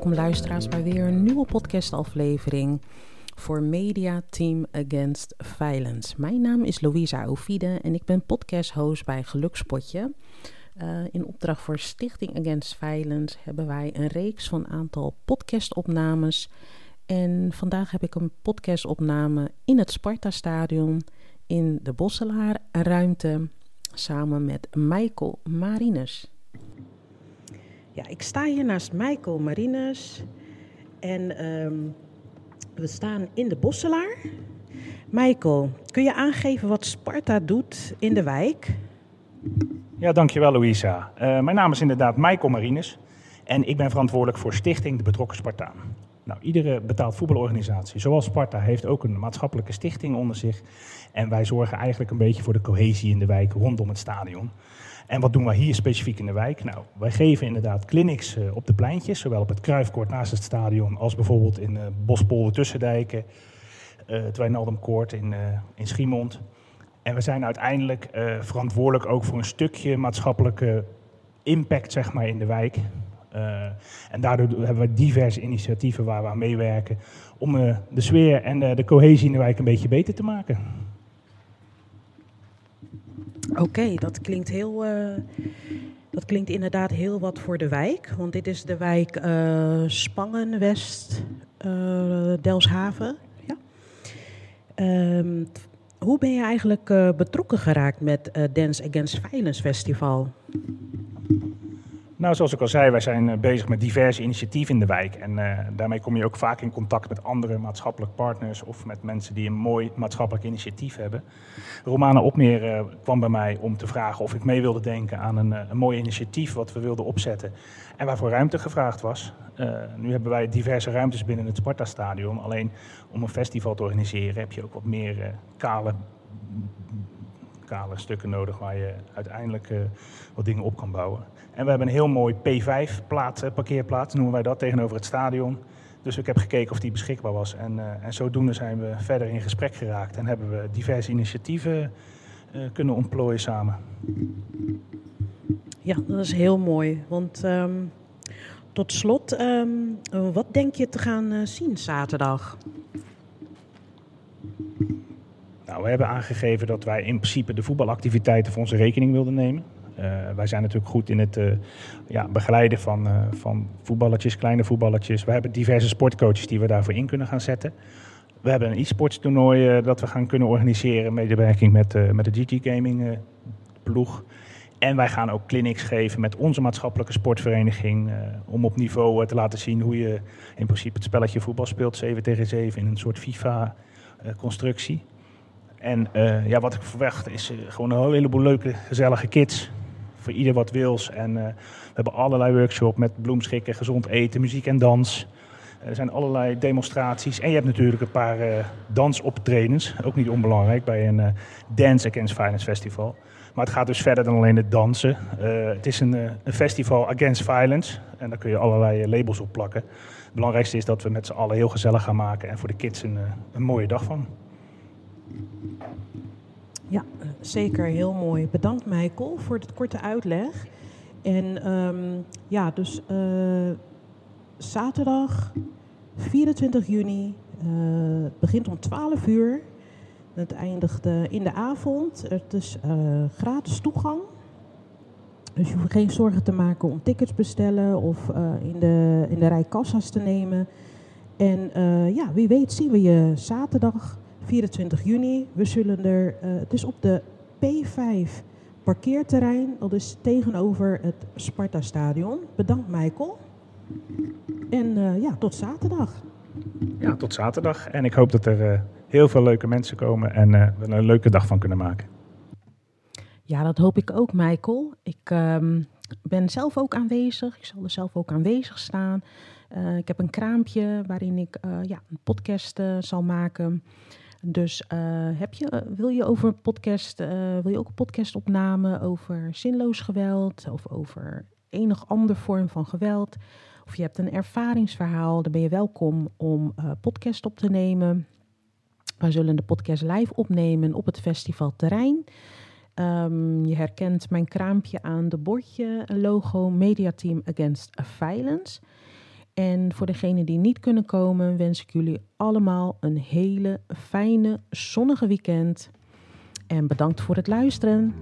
Welkom luisteraars bij weer een nieuwe podcastaflevering voor Media Team Against Violence. Mijn naam is Louisa Ovide en ik ben podcast-host bij Gelukspotje. Uh, in opdracht voor Stichting Against Violence hebben wij een reeks van aantal podcastopnames. En vandaag heb ik een podcastopname in het Sparta-stadion in de Bosselaar ruimte samen met Michael Marinus. Ja, ik sta hier naast Michael Marinus en um, we staan in de Bosselaar. Michael, kun je aangeven wat Sparta doet in de wijk? Ja, dankjewel Louisa. Uh, mijn naam is inderdaad Michael Marinus en ik ben verantwoordelijk voor Stichting De Betrokken Spartaan. Nou, iedere betaald voetbalorganisatie, zoals Sparta, heeft ook een maatschappelijke stichting onder zich. En wij zorgen eigenlijk een beetje voor de cohesie in de wijk rondom het stadion. En wat doen wij hier specifiek in de wijk? Nou, wij geven inderdaad clinics uh, op de pleintjes, zowel op het Kruifkoord naast het stadion als bijvoorbeeld in uh, Bospolder Tussendijken, uh, het Wijnaldumkoord in, in Schiemond. En we zijn uiteindelijk verantwoordelijk ook voor een stukje maatschappelijke impact zeg maar, in de wijk. Uh, en daardoor hebben we diverse initiatieven waar we aan meewerken om uh, de sfeer en uh, de cohesie in de wijk een beetje beter te maken. Oké, dat klinkt heel. dat klinkt inderdaad heel wat voor de wijk. Want dit is de wijk Spangen, West, Delshaven. Ja. Um, hoe ben je eigenlijk betrokken geraakt met Dance Against Violence Festival? Nou, zoals ik al zei, wij zijn eh, bezig met diverse initiatieven in de wijk. En uh, daarmee kom je ook vaak in contact met andere maatschappelijke partners of met mensen die een mooi maatschappelijk initiatief hebben. Romana Opmeer uh, kwam bij mij om te vragen of ik mee wilde denken aan een, een mooi initiatief wat we wilden opzetten en waarvoor ruimte gevraagd was. nu hebben wij diverse ruimtes binnen het Sparta-stadion. Alleen om een festival te organiseren heb je ook wat meer kale stukken nodig waar je uiteindelijk uh, wat dingen op kan bouwen. En we hebben een heel mooi P5 plaats, uh, parkeerplaats, noemen wij dat, tegenover het stadion. Dus ik heb gekeken of die beschikbaar was. En, uh, en zodoende zijn we verder in gesprek geraakt en hebben we diverse initiatieven kunnen ontplooien samen. Ja, dat is heel mooi. Want um, tot slot, um, wat denk je te gaan zien zaterdag? Nou, we hebben aangegeven dat wij in principe de voetbalactiviteiten voor onze rekening wilden nemen. Uh, wij zijn natuurlijk goed in het uh, ja, begeleiden van, uh, van voetballetjes, kleine voetballetjes. We hebben diverse sportcoaches die we daarvoor in kunnen gaan zetten. We hebben een e-sports toernooi dat we gaan kunnen organiseren. Medewerking met, met de GG Gaming ploeg. En wij gaan ook clinics geven met onze maatschappelijke sportvereniging. om op niveau te laten zien hoe je in principe het spelletje voetbal speelt. 7 tegen 7 in een soort FIFA-constructie. En uh, ja, wat ik verwacht is uh, gewoon een heleboel leuke, gezellige kids. Voor ieder wat wils. En uh, we hebben allerlei workshops met bloemschikken, gezond eten, muziek en dans. Er zijn allerlei demonstraties. En je hebt natuurlijk een paar dansoptredens. Ook niet onbelangrijk bij een Dance Against Violence Festival. Maar het gaat dus verder dan alleen het dansen. het is een, een, festival against violence. En daar kun je allerlei labels op plakken. Het belangrijkste is dat we met z'n allen heel gezellig gaan maken. En voor de kids een, een mooie dag van. Ja, zeker heel mooi. Bedankt Michael voor het korte uitleg. En um, ja, dus uh, zaterdag 24 juni, uh, begint om 12 uur. Het eindigt in de avond. Het is gratis toegang. Dus je hoeft geen zorgen te maken om tickets bestellen of in, de, in de rij kassa's te nemen. En ja, wie weet zien we je zaterdag 24 juni. We zullen er, uh, het is op de P5 parkeerterrein, dat is tegenover het Sparta-stadion. Bedankt Michael. En uh, ja, tot zaterdag. Ja, tot zaterdag. En ik hoop dat er uh, heel veel leuke mensen komen en we er een leuke dag van kunnen maken. Ja, dat hoop ik ook, Michael. Ik um, ben zelf ook aanwezig. Ik zal er zelf ook aanwezig staan. Uh, ik heb een kraampje waarin ik uh, ja, een podcast uh, zal maken. Dus uh, heb je, wil je over podcast, uh, wil je ook een podcastopname over zinloos geweld of over enig ander vorm van geweld? Of je hebt een ervaringsverhaal, dan ben je welkom om podcast op te nemen. We zullen de podcast live opnemen op het festivalterrein. Um, je herkent mijn kraampje aan de bordje, logo Mediateam Against Violence. En voor degenen die niet kunnen komen, wens ik jullie allemaal een hele fijne, zonnige weekend. En bedankt voor het luisteren.